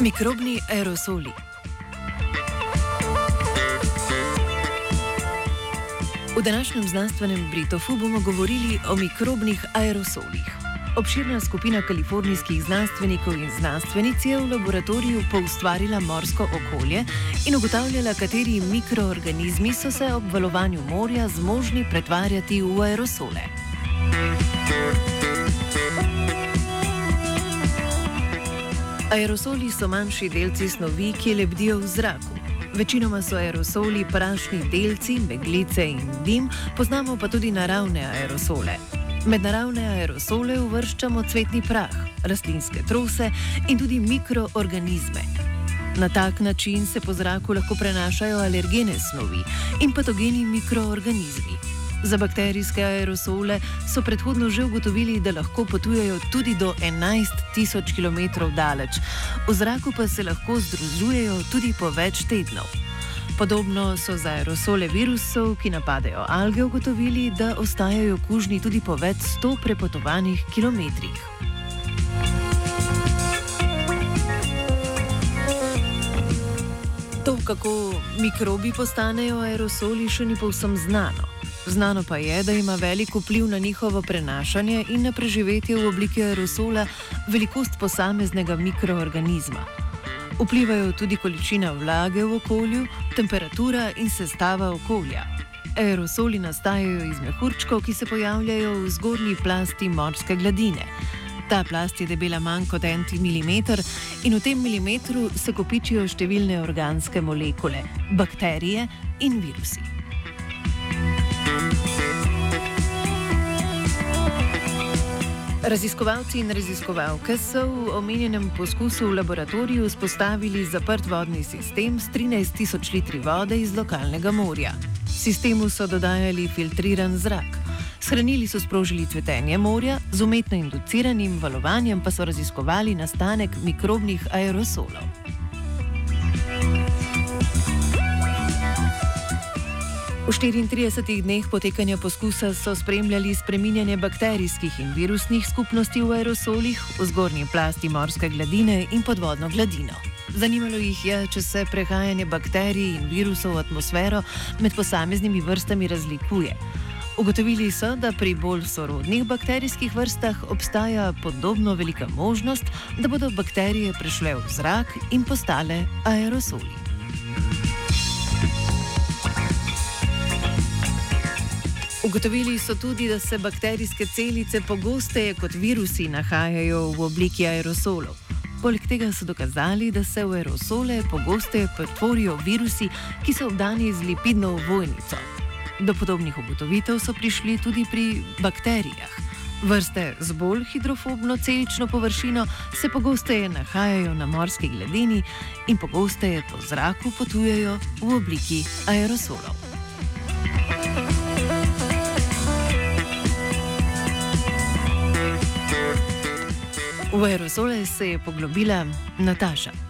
Mikrobni aerosoli. V današnjem znanstvenem Britofu bomo govorili o mikrobnih aerosolih. Obširna skupina kalifornijskih znanstvenikov in znanstvenic je v laboratoriju poustvarila morsko okolje in ugotavljala, kateri mikroorganizmi so se ob valovanju morja zmožni pretvarjati v aerosole. Aerosoli so manjši delci snovi, ki lebdijo v zraku. Večinoma so aerosoli prašni delci, meglice in dim, poznamo pa tudi naravne aerosole. Med naravne aerosole uvrščamo cvetni prah, rastlinske trose in tudi mikroorganizme. Na tak način se po zraku lahko prenašajo alergene snovi in patogeni mikroorganizmi. Za bakterijske aerosole so predhodno že ugotovili, da lahko potujejo tudi do 11 tisoč km daleč, v zraku pa se lahko združujejo tudi po več tednov. Podobno so za aerosole virusov, ki napadajo alge, ugotovili, da ostajajo kužni tudi po več sto prepotovanih kilometrih. To, kako mikrobi postanejo aerosoli, še ni povsem znano. Znano pa je, da ima velik vpliv na njihovo prenašanje in na preživetje v obliki aerosola velikost posameznega mikroorganizma. Vplivajo tudi količina vlage v okolju, temperatura in sestava okolja. Aerosoli nastajajo iz mehurčkov, ki se pojavljajo v zgornji plasti morske gladine. Ta plast je debela manj kot en milimeter in v tem milimetru se kopičijo številne organske molekule, bakterije in virusi. Raziskovalci in raziskovalke so v omenjenem poskusu v laboratoriju spostavili zaprt vodni sistem s 13 tisoč litri vode iz lokalnega morja. Sistemu so dodajali filtriran zrak. Shranili so sprožili cvetenje morja, z umetno induciranim valovanjem pa so raziskovali nastanek mikrobnih aerosolov. V 34 dneh potekanja poskusa so spremljali spreminjanje bakterijskih in virusnih skupnosti v aerosolih v zgornji plasti morske gladine in podvodno gladino. Zanimalo jih je, če se prehajanje bakterij in virusov v atmosfero med posameznimi vrstami razlikuje. Ugotovili so, da pri bolj sorodnih bakterijskih vrstah obstaja podobno velika možnost, da bodo bakterije prešle v zrak in postale aerosoli. Ugotovili so tudi, da se bakterijske celice pogosteje kot virusi nahajajo v obliki aerosolov. Poleg tega so dokazali, da se v aerosole pogosteje pretvorijo virusi, ki so obdani z lipidno vojnico. Do podobnih ugotovitev so prišli tudi pri bakterijah. Vrste z bolj hidrofobno celično površino se pogosteje nahajajo na morski gladini in pogosteje po zraku potujejo v obliki aerosolov. V aerosole se je poglobila Nataša.